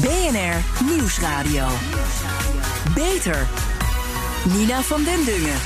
BNR Nieuwsradio. Beter. Nina van den Dungen.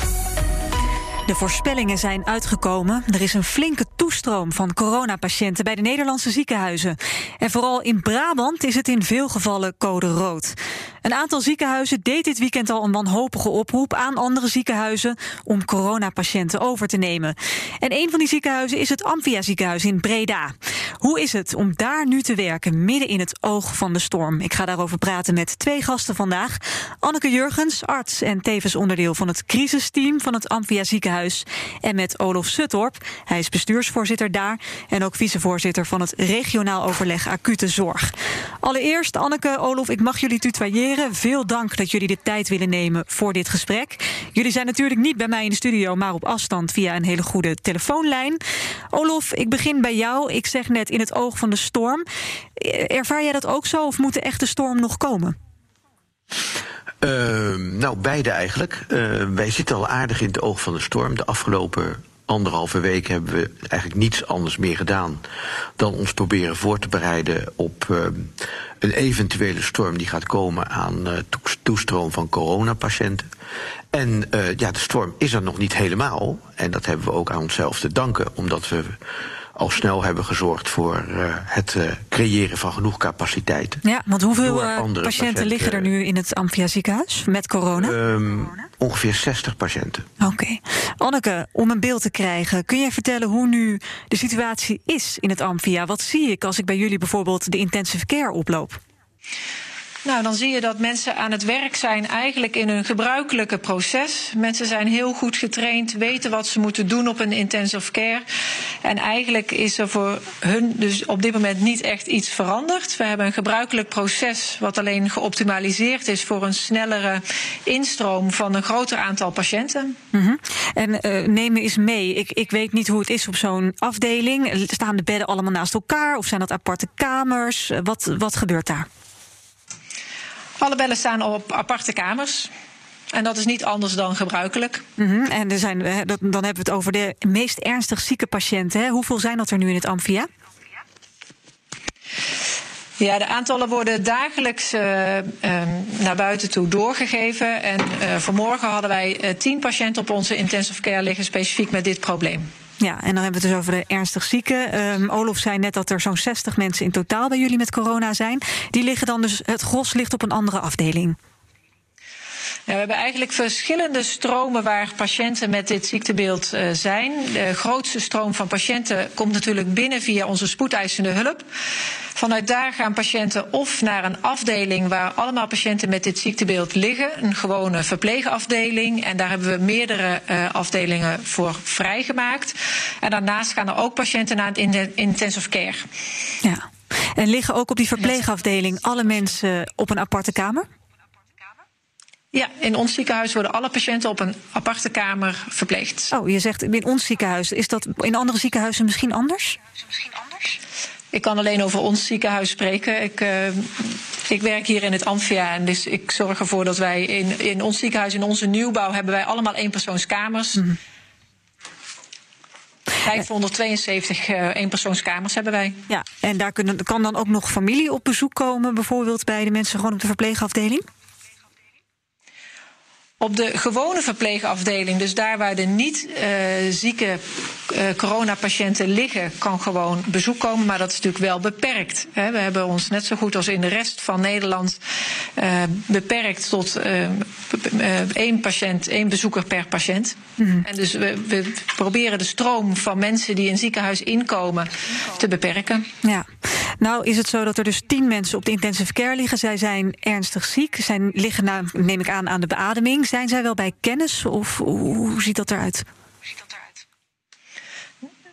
De voorspellingen zijn uitgekomen. Er is een flinke toestroom van coronapatiënten bij de Nederlandse ziekenhuizen. En vooral in Brabant is het in veel gevallen code rood. Een aantal ziekenhuizen deed dit weekend al een wanhopige oproep aan andere ziekenhuizen om coronapatiënten over te nemen. En een van die ziekenhuizen is het Amphia ziekenhuis in Breda. Hoe is het om daar nu te werken midden in het oog van de storm? Ik ga daarover praten met twee gasten vandaag. Anneke Jurgens, arts en tevens onderdeel van het crisisteam van het Amphia ziekenhuis. En met Olof Suttorp, hij is bestuursvoorzitter daar en ook vicevoorzitter van het regionaal overleg acute zorg. Allereerst, Anneke, Olof, ik mag jullie tutoyeren. Veel dank dat jullie de tijd willen nemen voor dit gesprek. Jullie zijn natuurlijk niet bij mij in de studio, maar op afstand via een hele goede telefoonlijn. Olof, ik begin bij jou. Ik zeg net in het oog van de storm. Ervaar jij dat ook zo of moet de echte storm nog komen? Uh, nou, beide eigenlijk. Uh, wij zitten al aardig in het oog van de storm. De afgelopen anderhalve week hebben we eigenlijk niets anders meer gedaan dan ons proberen voor te bereiden op uh, een eventuele storm die gaat komen aan uh, toestroom van coronapatiënten. En uh, ja, de storm is er nog niet helemaal. En dat hebben we ook aan onszelf te danken, omdat we al snel hebben gezorgd voor het creëren van genoeg capaciteit. Ja, want hoeveel patiënten, patiënten, liggen er nu in het Amphia ziekenhuis met corona? Um, ongeveer 60 patiënten. Oké. Anneke, om een beeld te krijgen, kun jij vertellen hoe nu de situatie is in het Amphia? Wat zie ik als ik bij jullie bijvoorbeeld de intensive care oploop? Nou, dan zie je dat mensen aan het werk zijn eigenlijk in hun gebruikelijke proces. Mensen zijn heel goed getraind, weten wat ze moeten doen op een intensive care. En eigenlijk is er voor hun dus op dit moment niet echt iets veranderd. We hebben een gebruikelijk proces wat alleen geoptimaliseerd is voor een snellere instroom van een groter aantal patiënten. -hmm. En uh, neem me eens mee. Ik, ik weet niet hoe het is op zo'n afdeling. Staan de bedden allemaal naast elkaar of zijn dat aparte kamers? Wat, wat gebeurt daar? Alle bellen staan op aparte kamers. En dat is niet anders dan gebruikelijk. Mm -hmm. En er zijn, dan hebben we het over de meest ernstig zieke patiënten. Hè? Hoeveel zijn dat er nu in het Amphia? Ja, de aantallen worden dagelijks uh, uh, naar buiten toe doorgegeven. En uh, vanmorgen hadden wij tien patiënten op onze intensive care liggen, specifiek met dit probleem. Ja, en dan hebben we het dus over de ernstig zieken. Um, Olof zei net dat er zo'n 60 mensen in totaal bij jullie met corona zijn. Die liggen dan dus, het gros ligt op een andere afdeling. We hebben eigenlijk verschillende stromen waar patiënten met dit ziektebeeld uh, zijn. De grootste stroom van patiënten komt natuurlijk binnen via onze spoedeisende hulp. Vanuit daar gaan patiënten of naar een afdeling waar allemaal patiënten met dit ziektebeeld liggen, een gewone verpleegafdeling. En daar hebben we meerdere uh, afdelingen voor vrijgemaakt. En daarnaast gaan er ook patiënten naar het intensive care. Ja. En liggen ook op die verpleegafdeling alle mensen op een aparte kamer? Ja, in ons ziekenhuis worden alle patiënten op een aparte kamer verpleegd. Oh, je zegt in ons ziekenhuis. Is dat in andere ziekenhuizen misschien anders? Misschien anders? Ik kan alleen over ons ziekenhuis spreken. Ik, uh, ik werk hier in het Amphia en dus ik zorg ervoor dat wij in, in ons ziekenhuis, in onze nieuwbouw, hebben wij allemaal eenpersoonskamers. Mm -hmm. 572 uh, eenpersoonskamers hebben wij. Ja, en daar kunnen, kan dan ook nog familie op bezoek komen, bijvoorbeeld bij de mensen gewoon op de verpleegafdeling? Op de gewone verpleegafdeling, dus daar waar de niet uh, zieke uh, coronapatiënten liggen, kan gewoon bezoek komen. Maar dat is natuurlijk wel beperkt. We hebben ons net zo goed als in de rest van Nederland uh, beperkt tot één patiënt, één bezoeker per patiënt. Mm -hmm. En dus we, we, proberen de stroom van mensen die in ziekenhuis inkomen te beperken. Ja, nou is het zo dat er dus tien mensen op de intensive care liggen. Zij zijn ernstig ziek, zijn liggen, nou, neem ik aan, aan de beademing. Zijn zij wel bij kennis of hoe ziet dat eruit?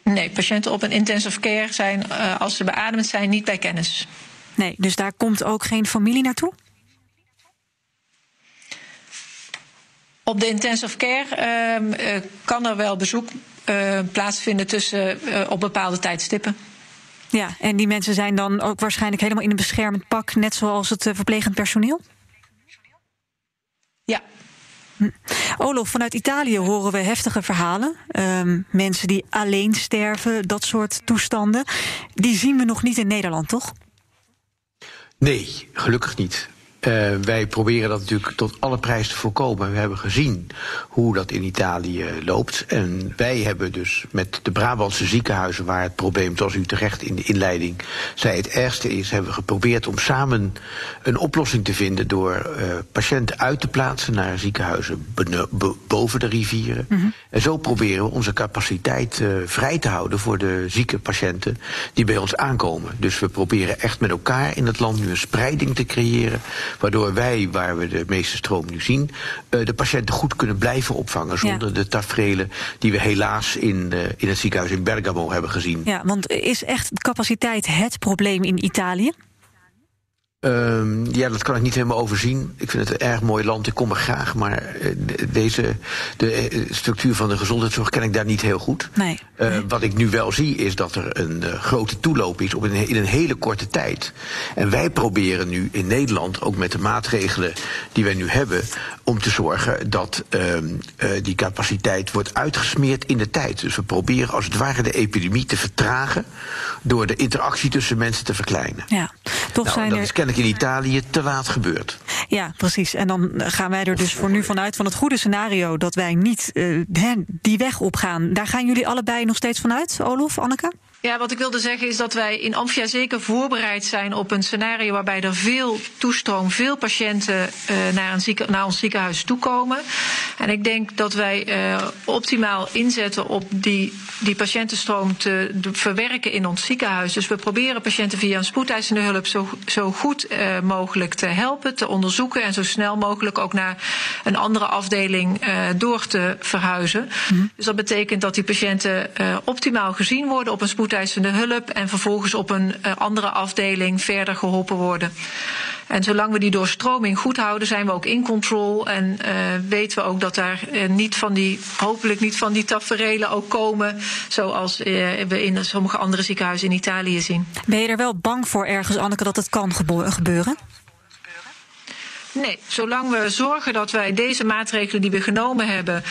Nee, patiënten op een intensive care zijn, uh, als ze beademd zijn, niet bij kennis. Nee, dus daar komt ook geen familie naartoe? Op de intensive care uh, uh, kan er wel bezoek plaatsvinden tussen op bepaalde tijdstippen. Ja, en die mensen zijn dan ook waarschijnlijk helemaal in een beschermend pak, net zoals het verplegend personeel? Ja, Hm. Olof, vanuit Italië horen we heftige verhalen. Um, mensen die alleen sterven, dat soort toestanden. Die zien we nog niet in Nederland, toch? Nee, gelukkig niet. Uh, wij proberen dat natuurlijk tot alle prijs te voorkomen. We hebben gezien hoe dat in Italië loopt. En wij hebben dus met de Brabantse ziekenhuizen, waar het probleem, zoals u terecht in de inleiding zei, het ergste is, hebben we geprobeerd om samen een oplossing te vinden door uh, patiënten uit te plaatsen naar ziekenhuizen boven de rivieren. Mm -hmm. En zo proberen we onze capaciteit uh, vrij te houden voor de zieke patiënten die bij ons aankomen. Dus we proberen echt met elkaar in het land nu een spreiding te creëren Waardoor wij, waar we de meeste stroom nu zien, uh, de patiënten goed kunnen blijven opvangen. Zonder ja. de tafereelen die we helaas in, uh, in het ziekenhuis in Bergamo hebben gezien. Ja, want is echt capaciteit het probleem in Italië? Um, ja, dat kan ik niet helemaal overzien. Ik vind het een erg mooi land, ik kom er graag. Maar uh, deze, de structuur van de gezondheidszorg ken ik daar niet heel goed. Nee. Uh, nee. Wat ik nu wel zie is dat er een uh, grote toeloop is op een, in een hele korte tijd. En wij proberen nu in Nederland, ook met de maatregelen die wij nu hebben... om te zorgen dat die capaciteit wordt uitgesmeerd in de tijd. Dus we proberen als het ware de epidemie te vertragen... door de interactie tussen mensen te verkleinen. Ja, toch nou, zijn er... in Italië te laat gebeurd. Ja, precies. En dan gaan wij er dus voor nu vanuit van het goede scenario dat wij niet uh, die weg opgaan. Daar gaan jullie allebei nog steeds vanuit, Olof, Anneke? Ja, wat ik wilde zeggen is dat wij in Amphia zeker voorbereid zijn op een scenario waarbij er veel toestroom, veel patiënten uh, naar, een naar ons ziekenhuis toekomen. En ik denk dat wij uh, optimaal inzetten op die, die patiëntenstroom te, verwerken in ons ziekenhuis. Dus we proberen patiënten via een spoedeisende hulp zo, zo goed uh, mogelijk te helpen, te onderzoeken en zo snel mogelijk ook naar een andere afdeling door te verhuizen. Mm. Dus dat betekent dat die patiënten optimaal gezien worden op een spoedeisende spoedeisende hulp en vervolgens op een uh, andere afdeling verder geholpen worden. En zolang we die doorstroming goed houden, zijn we ook in control. En uh, weten we ook dat daar uh, niet van die, hopelijk niet van die taferelen ook komen. Zoals we in sommige andere ziekenhuizen in Italië zien. Ben je er wel bang voor ergens, Anneke, dat het kan gebeuren? Nee, zolang we zorgen dat wij deze maatregelen die we genomen hebben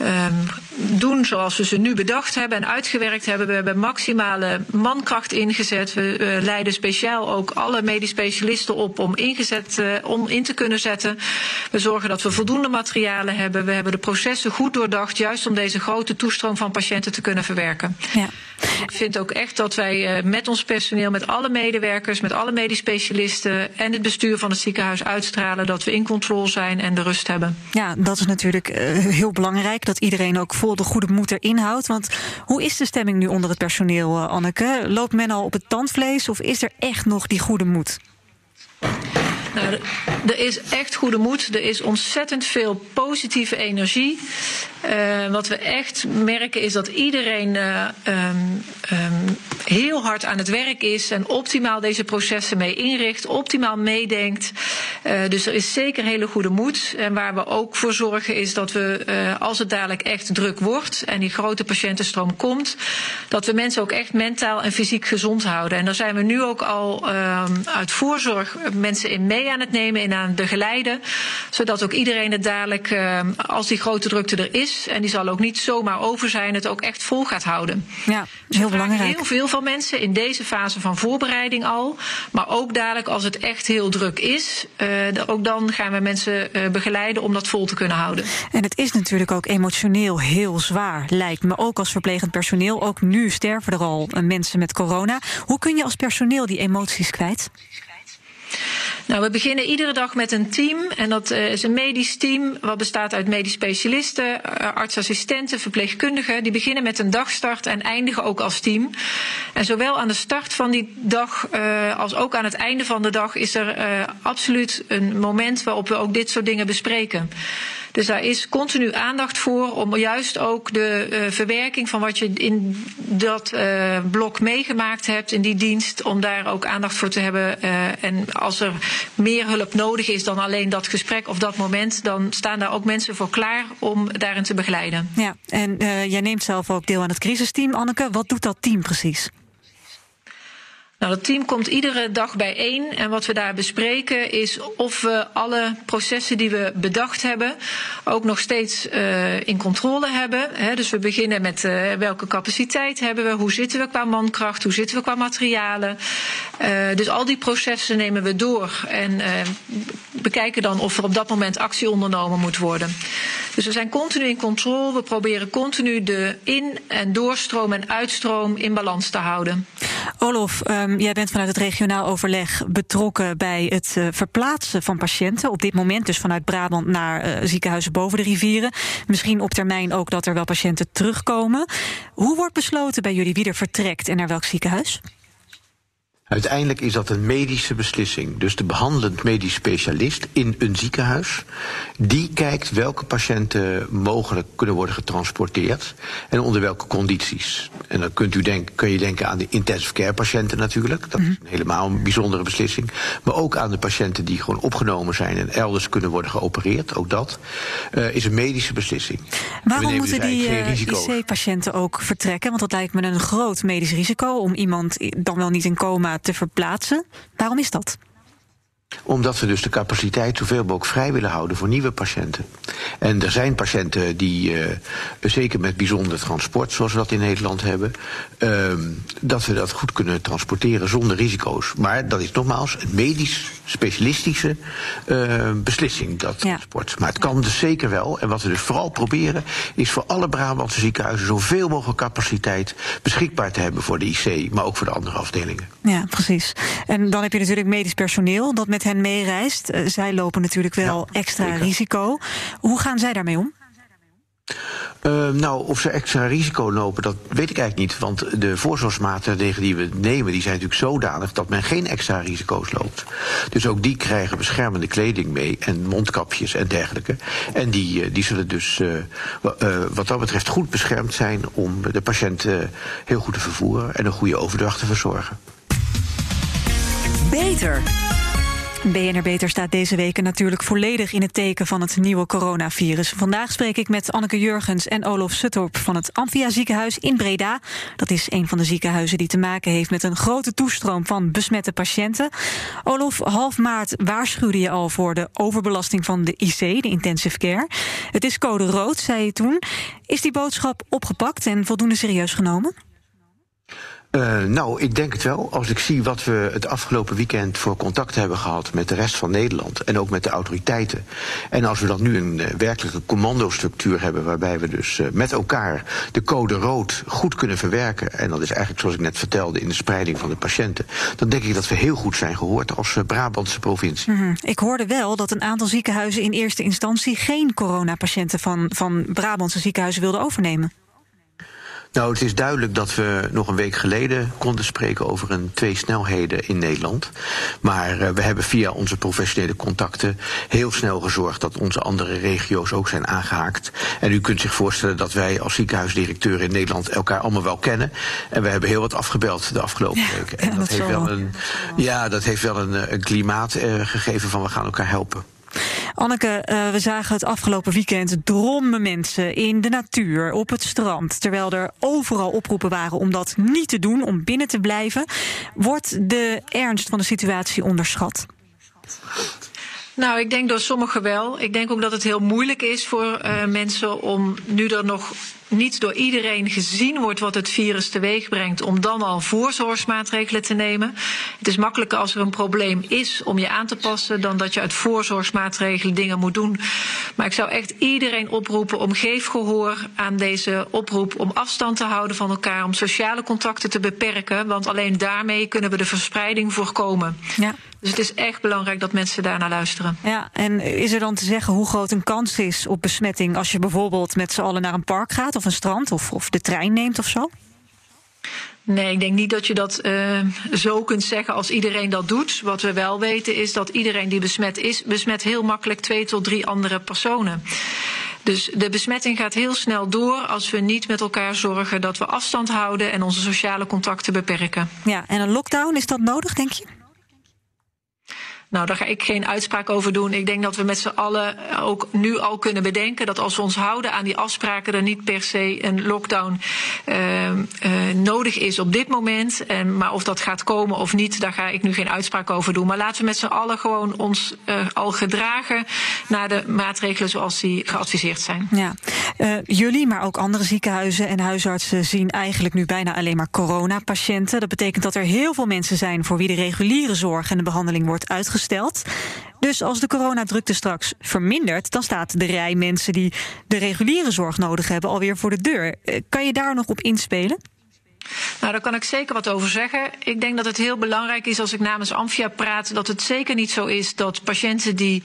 um, doen zoals we ze nu bedacht hebben en uitgewerkt hebben. We hebben maximale mankracht ingezet. We uh, leiden speciaal ook alle medisch specialisten op om, ingezet, uh, om in te kunnen zetten. We zorgen dat we voldoende materialen hebben. We hebben de processen goed doordacht, juist om deze grote toestroom van patiënten te kunnen verwerken. Ja. Ik vind ook echt dat wij uh, met ons personeel, met alle medewerkers, met alle medisch specialisten en het bestuur van het ziekenhuis uitstralen dat we in controle zijn en de rust hebben. Ja, dat is natuurlijk uh, heel belangrijk. Dat iedereen ook vol de goede moed erin houdt. Want hoe is de stemming nu onder het personeel, uh, Anneke? Loopt men al op het tandvlees of is er echt nog die goede moed? Nou, er is echt goede moed. Er is ontzettend veel positieve energie. Uh, wat we echt merken is dat iedereen uh, um, um, heel hard aan het werk is en optimaal deze processen mee inricht, optimaal meedenkt. Uh, dus er is zeker hele goede moed. En waar we ook voor zorgen is dat we, als het dadelijk echt druk wordt en die grote patiëntenstroom komt, dat we mensen ook echt mentaal en fysiek gezond houden. En daar zijn we nu ook al um, uit voorzorg mensen in mee aan het nemen en aan het begeleiden, zodat ook iedereen het dadelijk, als die grote drukte er is, en die zal ook niet zomaar over zijn, het ook echt vol gaat houden. Ja, heel belangrijk. Heel veel van mensen in deze fase van voorbereiding al. Maar ook dadelijk als het echt heel druk is, uh, ook dan gaan we mensen uh, begeleiden om dat vol te kunnen houden. En het is natuurlijk ook emotioneel heel zwaar, lijkt me. Ook als verplegend personeel. Ook nu sterven er al mensen met corona. Hoe kun je als personeel die emoties kwijt? Nou, we beginnen iedere dag met een team. En dat uh, is een medisch team wat bestaat uit medisch specialisten, uh, artsassistenten, verpleegkundigen. Die beginnen met een dagstart en eindigen ook als team. En zowel aan de start van die dag uh, als ook aan het einde van de dag is er absoluut een moment waarop we ook dit soort dingen bespreken. Dus daar is continu aandacht voor om juist ook de uh, verwerking van wat je in dat uh, blok meegemaakt hebt in die dienst, om daar ook aandacht voor te hebben. Uh, en als er meer hulp nodig is dan alleen dat gesprek of dat moment, dan staan daar ook mensen voor klaar om daarin te begeleiden. Ja, en jij neemt zelf ook deel aan het crisisteam, Anneke. Wat doet dat team precies? Nou, dat team komt iedere dag bijeen en wat we daar bespreken is of we alle processen die we bedacht hebben ook nog steeds uh, in controle hebben. He, dus we beginnen met uh, welke capaciteit hebben we, hoe zitten we qua mankracht, hoe zitten we qua materialen. Uh, dus al die processen nemen we door en bekijken dan of er op dat moment actie ondernomen moet worden. Dus we zijn continu in controle. We proberen continu de in- en doorstroom en uitstroom in balans te houden. Olof, um, jij bent vanuit het regionaal overleg betrokken bij het uh, verplaatsen van patiënten. Op dit moment dus vanuit Brabant naar uh, ziekenhuizen boven de rivieren. Misschien op termijn ook dat er wel patiënten terugkomen. Hoe wordt besloten bij jullie wie er vertrekt en naar welk ziekenhuis? Uiteindelijk is dat een medische beslissing. Dus de behandelend medisch specialist in een ziekenhuis, die kijkt welke patiënten mogelijk kunnen worden getransporteerd en onder welke condities. En dan kunt u denk, kun je denken aan de intensive care patiënten natuurlijk. Dat is een helemaal een bijzondere beslissing. Maar ook aan de patiënten die gewoon opgenomen zijn en elders kunnen worden geopereerd. Ook dat uh, is een medische beslissing. Waarom moeten dus die uh, IC-patiënten ook vertrekken? Want dat lijkt me een groot medisch risico om iemand dan wel niet in coma te verplaatsen. Waarom is dat? Omdat we dus de capaciteit zoveel mogelijk vrij willen houden voor nieuwe patiënten. En er zijn patiënten die, uh, zeker met bijzonder transport, zoals we dat in Nederland hebben, uh, dat we dat goed kunnen transporteren zonder risico's. Maar dat is nogmaals medisch, specialistische uh, beslissing, dat ja. transport. Maar het kan dus zeker wel. En wat we dus vooral proberen, is voor alle Brabantse ziekenhuizen zoveel mogelijk capaciteit beschikbaar te hebben voor de IC, maar ook voor de andere afdelingen. Ja, precies. En dan heb je natuurlijk medisch personeel dat met hen meereist. Uh, zij lopen natuurlijk wel ja, extra zeker. risico. Hoe gaan zij daarmee om? Uh, nou, of ze extra risico lopen, dat weet ik eigenlijk niet. Want de voorzorgsmaatregelen die we nemen, die zijn natuurlijk zodanig dat men geen extra risico's loopt. Dus ook die krijgen beschermende kleding mee en mondkapjes en dergelijke. En die, die zullen dus uh, uh, wat dat betreft goed beschermd zijn om de patiënt heel goed te vervoeren en een goede overdracht te verzorgen. Beter. BNR Beter staat deze week natuurlijk volledig in het teken van het nieuwe coronavirus. Vandaag spreek ik met Anneke Jurgens en Olof Suttorp van het Amphia ziekenhuis in Breda. Dat is een van de ziekenhuizen die te maken heeft met een grote toestroom van besmette patiënten. Olof, half maart waarschuwde je al voor de overbelasting van de IC, de intensive care. Het is code rood, zei je toen. Is die boodschap opgepakt en voldoende serieus genomen? Uh, nou, ik denk het wel. Als ik zie wat we het afgelopen weekend voor contact hebben gehad met de rest van Nederland en ook met de autoriteiten. En als we dan nu een uh, werkelijke commandostructuur hebben waarbij we dus uh, met elkaar de code rood goed kunnen verwerken. En dat is eigenlijk zoals ik net vertelde in de spreiding van de patiënten. Dan denk ik dat we heel goed zijn gehoord als Brabantse provincie. -hmm. Ik hoorde wel dat een aantal ziekenhuizen in eerste instantie geen coronapatiënten van, van Brabantse ziekenhuizen wilden overnemen. Nou, het is duidelijk dat we nog een week geleden konden spreken over een twee snelheden in Nederland. Maar uh, we hebben via onze professionele contacten heel snel gezorgd dat onze andere regio's ook zijn aangehaakt. En u kunt zich voorstellen dat wij als ziekenhuisdirecteur in Nederland elkaar allemaal wel kennen. En we hebben heel wat afgebeld de afgelopen ja, weken. En ja, dat, dat, heeft wel een, ja, dat heeft wel een, een klimaat uh, gegeven van we gaan elkaar helpen. Anneke, uh, we zagen het afgelopen weekend drommen mensen in de natuur, op het strand. Terwijl er overal oproepen waren om dat niet te doen, om binnen te blijven. Wordt de ernst van de situatie onderschat? Nou, ik denk door sommigen wel. Ik denk ook dat het heel moeilijk is voor uh, mensen om nu er nog niet door iedereen gezien wordt wat het virus teweeg brengt, om dan al voorzorgsmaatregelen te nemen. Het is makkelijker als er een probleem is om je aan te passen, dan dat je uit voorzorgsmaatregelen dingen moet doen. Maar ik zou echt iedereen oproepen om geef gehoor aan deze oproep om afstand te houden van elkaar, om sociale contacten te beperken, want alleen daarmee kunnen we de verspreiding voorkomen. Ja. Dus het is echt belangrijk dat mensen daarnaar luisteren. Ja, en is er dan te zeggen hoe groot een kans is op besmetting als je bijvoorbeeld met z'n allen naar een park gaat of een strand of, of de trein neemt of zo? Nee, ik denk niet dat je dat uh, zo kunt zeggen als iedereen dat doet. Wat we wel weten is dat iedereen die besmet is, besmet heel makkelijk twee tot drie andere personen. Dus de besmetting gaat heel snel door als we niet met elkaar zorgen dat we afstand houden en onze sociale contacten beperken. Ja, en een lockdown, is dat nodig, denk je? Nou, daar ga ik geen uitspraak over doen. Ik denk dat we met z'n allen ook nu al kunnen bedenken dat als we ons houden aan die afspraken, er niet per se een lockdown uh, uh, nodig is op dit moment. En, maar of dat gaat komen of niet, daar ga ik nu geen uitspraak over doen. Maar laten we met z'n allen gewoon ons uh, al gedragen naar de maatregelen zoals die geadviseerd zijn. Ja. jullie, maar ook andere ziekenhuizen en huisartsen zien eigenlijk nu bijna alleen maar coronapatiënten. Dat betekent dat er heel veel mensen zijn voor wie de reguliere zorg en de behandeling wordt uitgesteld. Dus als de coronadrukte straks vermindert, dan staat de rij mensen die de reguliere zorg nodig hebben alweer voor de deur. Eh, kan je daar nog op inspelen? Nou, daar kan ik zeker wat over zeggen. Ik denk dat het heel belangrijk is als ik namens Amphia praat, dat het zeker niet zo is dat patiënten die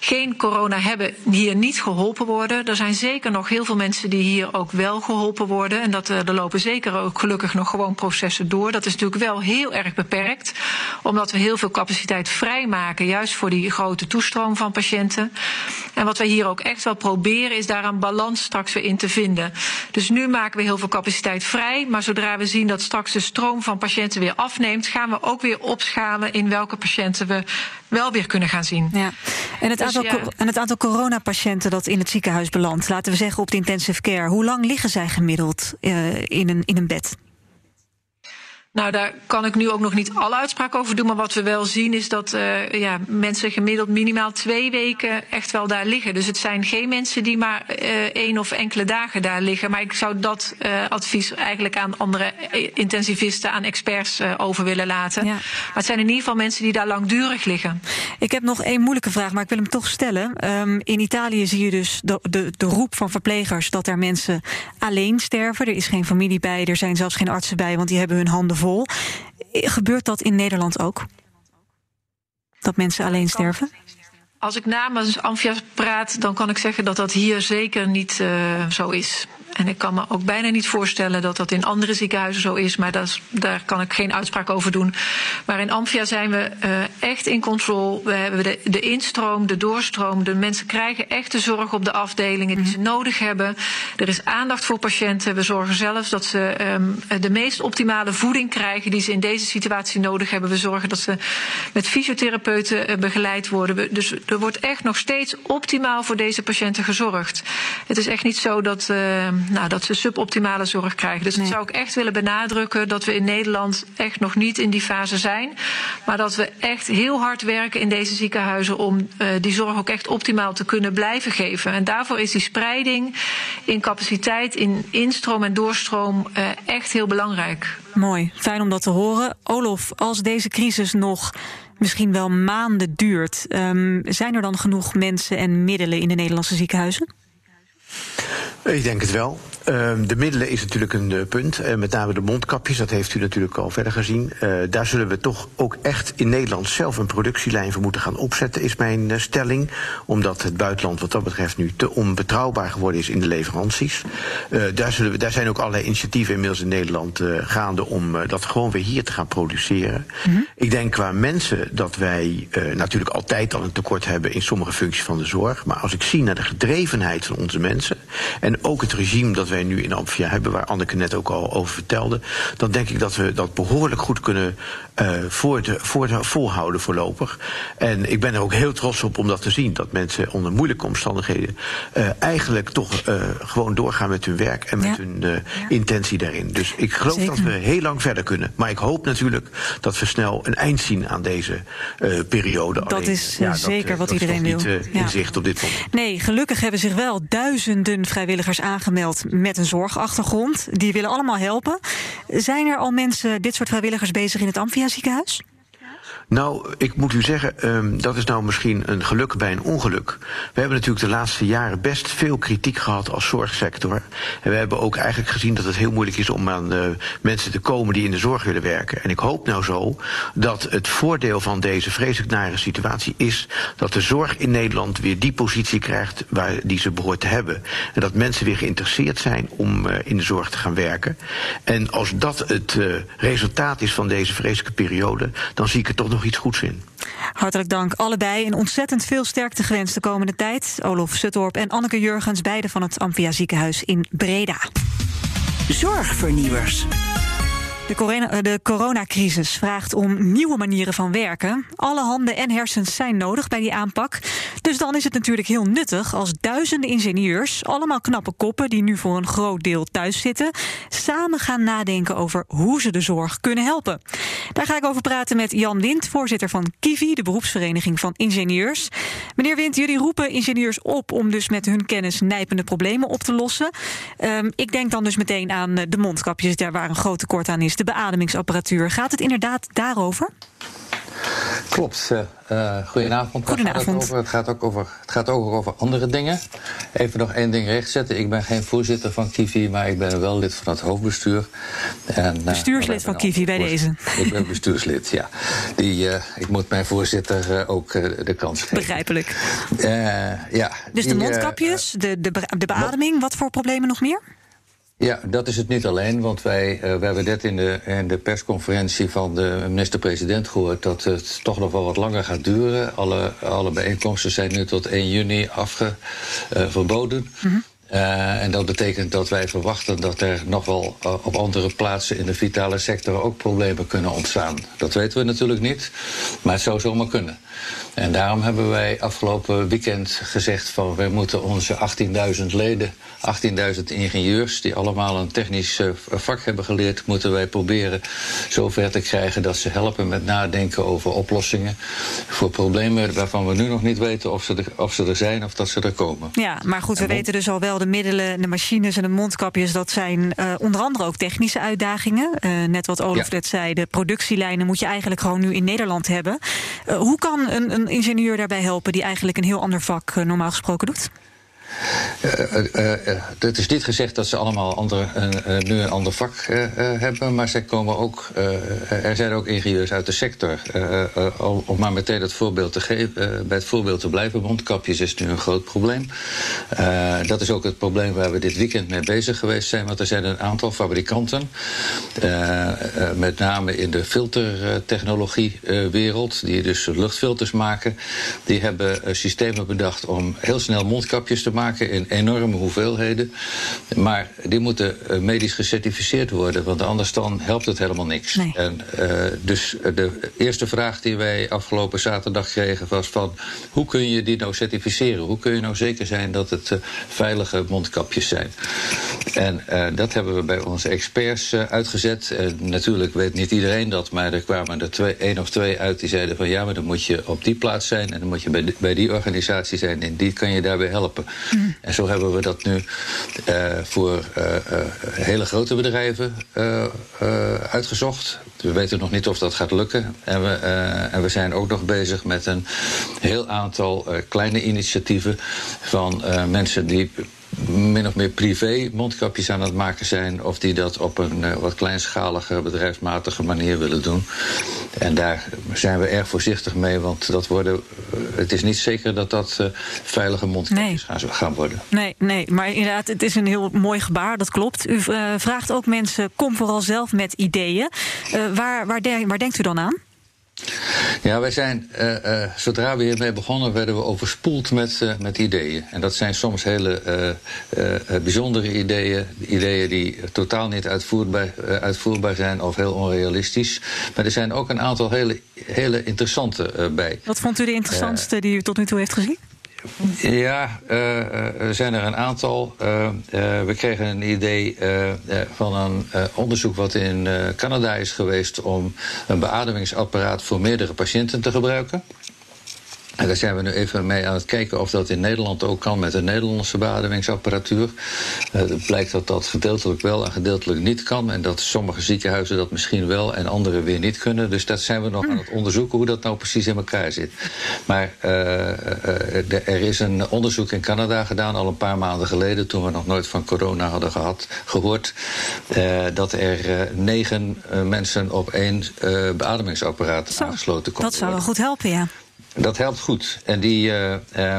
geen corona hebben hier niet geholpen worden. Er zijn zeker nog heel veel mensen die hier ook wel geholpen worden. En dat, eh, er lopen zeker ook gelukkig nog gewoon processen door. Dat is natuurlijk wel heel erg beperkt, omdat we heel veel capaciteit vrijmaken, juist voor die grote toestroom van patiënten. En wat wij hier ook echt wel proberen, is daar een balans straks weer in te vinden. Dus nu maken we heel veel capaciteit vrij, maar zodra we zien dat straks de stroom van patiënten weer afneemt, gaan we ook weer opschalen in welke patiënten we wel weer kunnen gaan zien. Ja. En, het dus aantal, ja. en het aantal coronapatiënten dat in het ziekenhuis belandt, laten we zeggen op de intensive care, hoe lang liggen zij gemiddeld uh, in, een, in een bed? Nou, daar kan ik nu ook nog niet alle uitspraken over doen. Maar wat we wel zien is dat uh, ja, mensen gemiddeld minimaal twee weken echt wel daar liggen. Dus het zijn geen mensen die maar uh, één of enkele dagen daar liggen. Maar ik zou dat uh, advies eigenlijk aan andere intensivisten, aan experts over willen laten. Ja. Maar het zijn in ieder geval mensen die daar langdurig liggen. Ik heb nog één moeilijke vraag, maar ik wil hem toch stellen. Um, in Italië zie je dus de, de, de roep van verplegers dat er mensen alleen sterven. Er is geen familie bij, er zijn zelfs geen artsen bij, want die hebben hun handen Gebeurt dat in Nederland ook? Dat mensen alleen sterven? Als ik namens Amphia praat, dan kan ik zeggen dat dat hier zeker niet uh, zo is. En ik kan me ook bijna niet voorstellen dat dat in andere ziekenhuizen zo is, maar dat daar kan ik geen uitspraak over doen. Maar in Amphia zijn we uh, echt in controle. We hebben de, de, instroom, de doorstroom. De mensen krijgen echt de zorg op de afdelingen die ze mhm. nodig hebben. Er is aandacht voor patiënten. We zorgen zelfs dat ze um, de meest optimale voeding krijgen die ze in deze situatie nodig hebben. We zorgen dat ze met fysiotherapeuten uh, begeleid worden. We, dus er wordt echt nog steeds optimaal voor deze patiënten gezorgd. Het is echt niet zo dat. Uh, nou, dat ze suboptimale zorg krijgen. Dus nee. dat zou ik echt willen benadrukken dat we in Nederland echt nog niet in die fase zijn. Maar dat we echt heel hard werken in deze ziekenhuizen om uh, die zorg ook echt optimaal te kunnen blijven geven. En daarvoor is die spreiding in capaciteit, in instroom en doorstroom uh, echt heel belangrijk. Mooi, fijn om dat te horen. Olof, als deze crisis nog misschien wel maanden duurt, um, zijn er dan genoeg mensen en middelen in de Nederlandse ziekenhuizen? Ik denk het wel. Ehm, de middelen is natuurlijk een uh, punt. Uh, met name de mondkapjes, dat heeft u natuurlijk al verder gezien. Uh, daar zullen we toch ook echt in Nederland zelf een productielijn voor moeten gaan opzetten, is mijn stelling. Omdat het buitenland wat dat betreft nu te onbetrouwbaar geworden is in de leveranties. daar, zullen we, daar zijn ook allerlei initiatieven inmiddels in Nederland gaande om dat gewoon weer hier te gaan produceren. Mm -hmm. Ik denk qua mensen dat wij natuurlijk altijd al een tekort hebben in sommige functies van de zorg. Maar als ik zie naar de gedrevenheid van onze mensen en ook het regime dat wij nu in Amphia hebben, waar Anneke net ook al over vertelde, dan denk ik dat we dat behoorlijk goed kunnen uh, voor de, voor de, volhouden voorlopig. En ik ben er ook heel trots op om dat te zien, dat mensen onder moeilijke omstandigheden uh, eigenlijk toch uh, gewoon doorgaan met hun werk en met ja. hun ja. intentie daarin. Dus ik geloof Zeker. dat we heel lang verder kunnen. Maar ik hoop natuurlijk dat we snel een eind zien aan deze periode. Dat Alleen, is ja, zeker dat, wat dat iedereen wil. Niet, in zicht op dit moment. Nee, gelukkig hebben zich wel duizenden vrijwilligers aangemeld met een zorgachtergrond. Die willen allemaal helpen. Zijn er al mensen, dit soort vrijwilligers, bezig in het Amphia ziekenhuis? Nou, ik moet u zeggen, um, dat is nou misschien een geluk bij een ongeluk. We hebben natuurlijk de laatste jaren best veel kritiek gehad als zorgsector. En we hebben ook eigenlijk gezien dat het heel moeilijk is om aan uh, mensen te komen die in de zorg willen werken. En ik hoop nou zo dat het voordeel van deze vreselijk nare situatie is dat de zorg in Nederland weer die positie krijgt waar die ze behoort te hebben. En dat mensen weer geïnteresseerd zijn om uh, in de zorg te gaan werken. En als dat het uh, resultaat is van deze vreselijke periode, dan zie ik er toch nog iets goeds in. Hartelijk dank allebei en ontzettend veel sterkte gewenst de komende tijd. Olof Suttorp en Anneke Jurgens, beide van het Amphia ziekenhuis in Breda. Zorgvernieuwers. De, corona, eh, de coronacrisis vraagt om nieuwe manieren van werken. Alle handen en hersens zijn nodig bij die aanpak. Dus dan is het natuurlijk heel nuttig als duizenden ingenieurs, allemaal knappe koppen die nu voor een groot deel thuis zitten, samen gaan nadenken over hoe ze de zorg kunnen helpen. Daar ga ik over praten met Jan Wind, voorzitter van Kivi, de beroepsvereniging van ingenieurs. Meneer Wind, jullie roepen ingenieurs op om dus met hun kennis nijpende problemen op te lossen. Um, ik denk dan dus meteen aan de mondkapjes, daar waar een groot tekort aan is, de beademingsapparatuur. Gaat het inderdaad daarover? Klopt. Uh, goedenavond. Goedenavond. Het, gaat, ook over, het gaat ook over andere dingen. Even nog één ding rechtzetten. Ik ben geen voorzitter van Kivi, maar ik ben wel lid van het hoofdbestuur. En, uh, bestuurslid van Kivi bij deze. Ik ben bestuurslid, ja. Die, uh, ik moet mijn voorzitter ook de kans geven. Begrijpelijk. ja, dus die, de mondkapjes, de, de, de beademing, wat voor problemen nog meer? Ja, dat is het niet alleen. Want wij, uh, we hebben net in de, in de persconferentie van de minister-president gehoord dat het toch nog wel wat langer gaat duren. Alle, alle bijeenkomsten zijn nu tot 1 juni afge, uh, verboden. Mm -hmm. Uh, en dat betekent dat wij verwachten dat er nog wel uh, op andere plaatsen in de vitale sector ook problemen kunnen ontstaan. Dat weten we natuurlijk niet, maar het zou zomaar kunnen. En daarom hebben wij afgelopen weekend gezegd van wij moeten onze 18.000 leden, 18.000 ingenieurs die allemaal een technisch uh, vak hebben geleerd, moeten wij proberen zover te krijgen dat ze helpen met nadenken over oplossingen voor problemen waarvan we nu nog niet weten of ze er, of ze er zijn of dat ze er komen. Ja, maar goed, we en weten dus al wel de middelen, de machines en de mondkapjes, dat zijn uh, onder andere ook technische uitdagingen. Uh, net wat Olaf ja. net zei, de productielijnen moet je eigenlijk gewoon nu in Nederland hebben. Uh, hoe kan een, een ingenieur daarbij helpen die eigenlijk een heel ander vak normaal gesproken doet? Uh, uh, uh, het is niet gezegd dat ze allemaal andere, nu een ander vak hebben, maar zij komen ook, er zijn ook ingenieurs uit de sector. om maar meteen het voorbeeld te geven, bij het voorbeeld te blijven, mondkapjes is nu een groot probleem. dat is ook het probleem waar we dit weekend mee bezig geweest zijn, want er zijn een aantal fabrikanten, met name in de filtertechnologiewereld, die dus luchtfilters maken, die hebben systemen bedacht om heel snel mondkapjes te maken maken in enorme hoeveelheden. Maar die moeten uh, medisch gecertificeerd worden, want anders dan helpt het helemaal niks. Nee. En, uh, dus de eerste vraag die wij afgelopen zaterdag kregen was van... hoe kun je die nou certificeren? Hoe kun je nou zeker zijn dat het uh, veilige mondkapjes zijn? En dat hebben we bij onze experts uitgezet. En natuurlijk weet niet iedereen dat, maar er kwamen er twee, één of twee uit die zeiden van... ja, maar dan moet je op die plaats zijn en dan moet je bij die, bij die organisatie zijn... en die kan je daarbij helpen. Mm. En zo hebben we dat nu uh, voor uh, uh, hele grote bedrijven uitgezocht. We weten nog niet of dat gaat lukken. En we, en we zijn ook nog bezig met een heel aantal kleine initiatieven van mensen die min of meer privé mondkapjes aan het maken zijn, of die dat op een uh, wat kleinschalige, bedrijfsmatige manier willen doen. En daar zijn we erg voorzichtig mee, want dat worden, uh, het is niet zeker dat dat uh, veilige mondkapjes nee. gaan, gaan, worden. Nee, nee, maar inderdaad, het is een heel mooi gebaar, dat klopt. U vraagt ook mensen, kom vooral zelf met ideeën. waar, waar, de, waar denkt u dan aan? Ja, wij zijn, uh, uh, zodra we hiermee begonnen, werden we overspoeld met, uh, met ideeën. En dat zijn soms hele bijzondere ideeën. Ideeën die totaal niet uitvoerbaar, uitvoerbaar zijn of heel onrealistisch. Maar er zijn ook een aantal hele, hele interessante bij. Wat vond u de interessantste die u tot nu toe heeft gezien? Ja, uh, er zijn er een aantal. Uh, uh, we kregen een idee van een onderzoek wat in Canada is geweest om een beademingsapparaat voor meerdere patiënten te gebruiken. En daar zijn we nu even mee aan het kijken of dat in Nederland ook kan met een Nederlandse beademingsapparatuur. Uh, het blijkt dat dat gedeeltelijk wel en gedeeltelijk niet kan. En dat sommige ziekenhuizen dat misschien wel en andere weer niet kunnen. Dus dat zijn we nog aan het onderzoeken hoe dat nou precies in elkaar zit. Maar uh, uh, er is een onderzoek in Canada gedaan al een paar maanden geleden, toen we nog nooit van corona hadden gehad, gehoord. dat er negen mensen op één beademingsapparaat Zo, aangesloten konden Dat zou wel goed helpen, ja. Dat helpt goed. En die,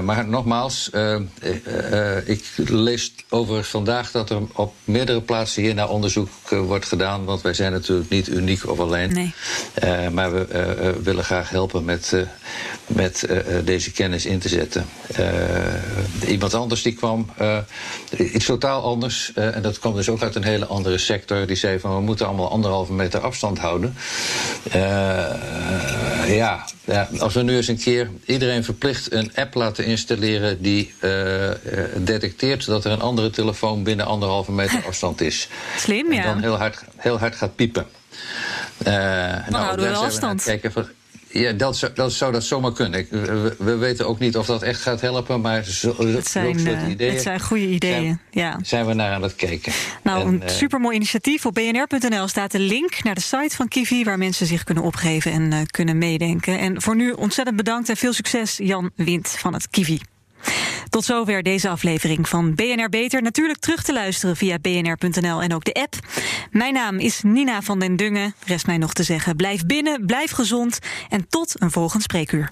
maar nogmaals, ik lees overigens vandaag dat er op meerdere plaatsen hier naar onderzoek wordt gedaan. Want wij zijn natuurlijk niet uniek of alleen. Nee. maar we willen graag helpen met, met deze kennis in te zetten. iemand anders die kwam, iets totaal anders. en dat kwam dus ook uit een hele andere sector. Die zei van we moeten allemaal anderhalve meter afstand houden. ja, ja, als we nu eens een keer iedereen verplicht een app laten installeren die uh, detecteert dat er een andere telefoon binnen anderhalve meter afstand is. Slim, ja. En dan heel hard, heel hard gaat piepen. Uh, dan nou, houden we wel afstand. Kijken ja, dat zou, dat zou dat zomaar kunnen. We, we, weten ook niet of dat echt gaat helpen, maar zo, het zijn, soort ideeën. Het zijn goede ideeën. Zijn, ja. zijn we naar aan het kijken. Nou, en, een supermooi initiatief. Op bnr.nl staat de link naar de site van Kivi, waar mensen zich kunnen opgeven en uh, kunnen meedenken. En voor nu ontzettend bedankt en veel succes, Jan Wind van het Kivi. Tot zover deze aflevering van BNR Beter. Natuurlijk terug te luisteren via bnr.nl en ook de app. Mijn naam is Nina van den Dungen. Rest mij nog te zeggen: blijf binnen, blijf gezond en tot een volgend spreekuur.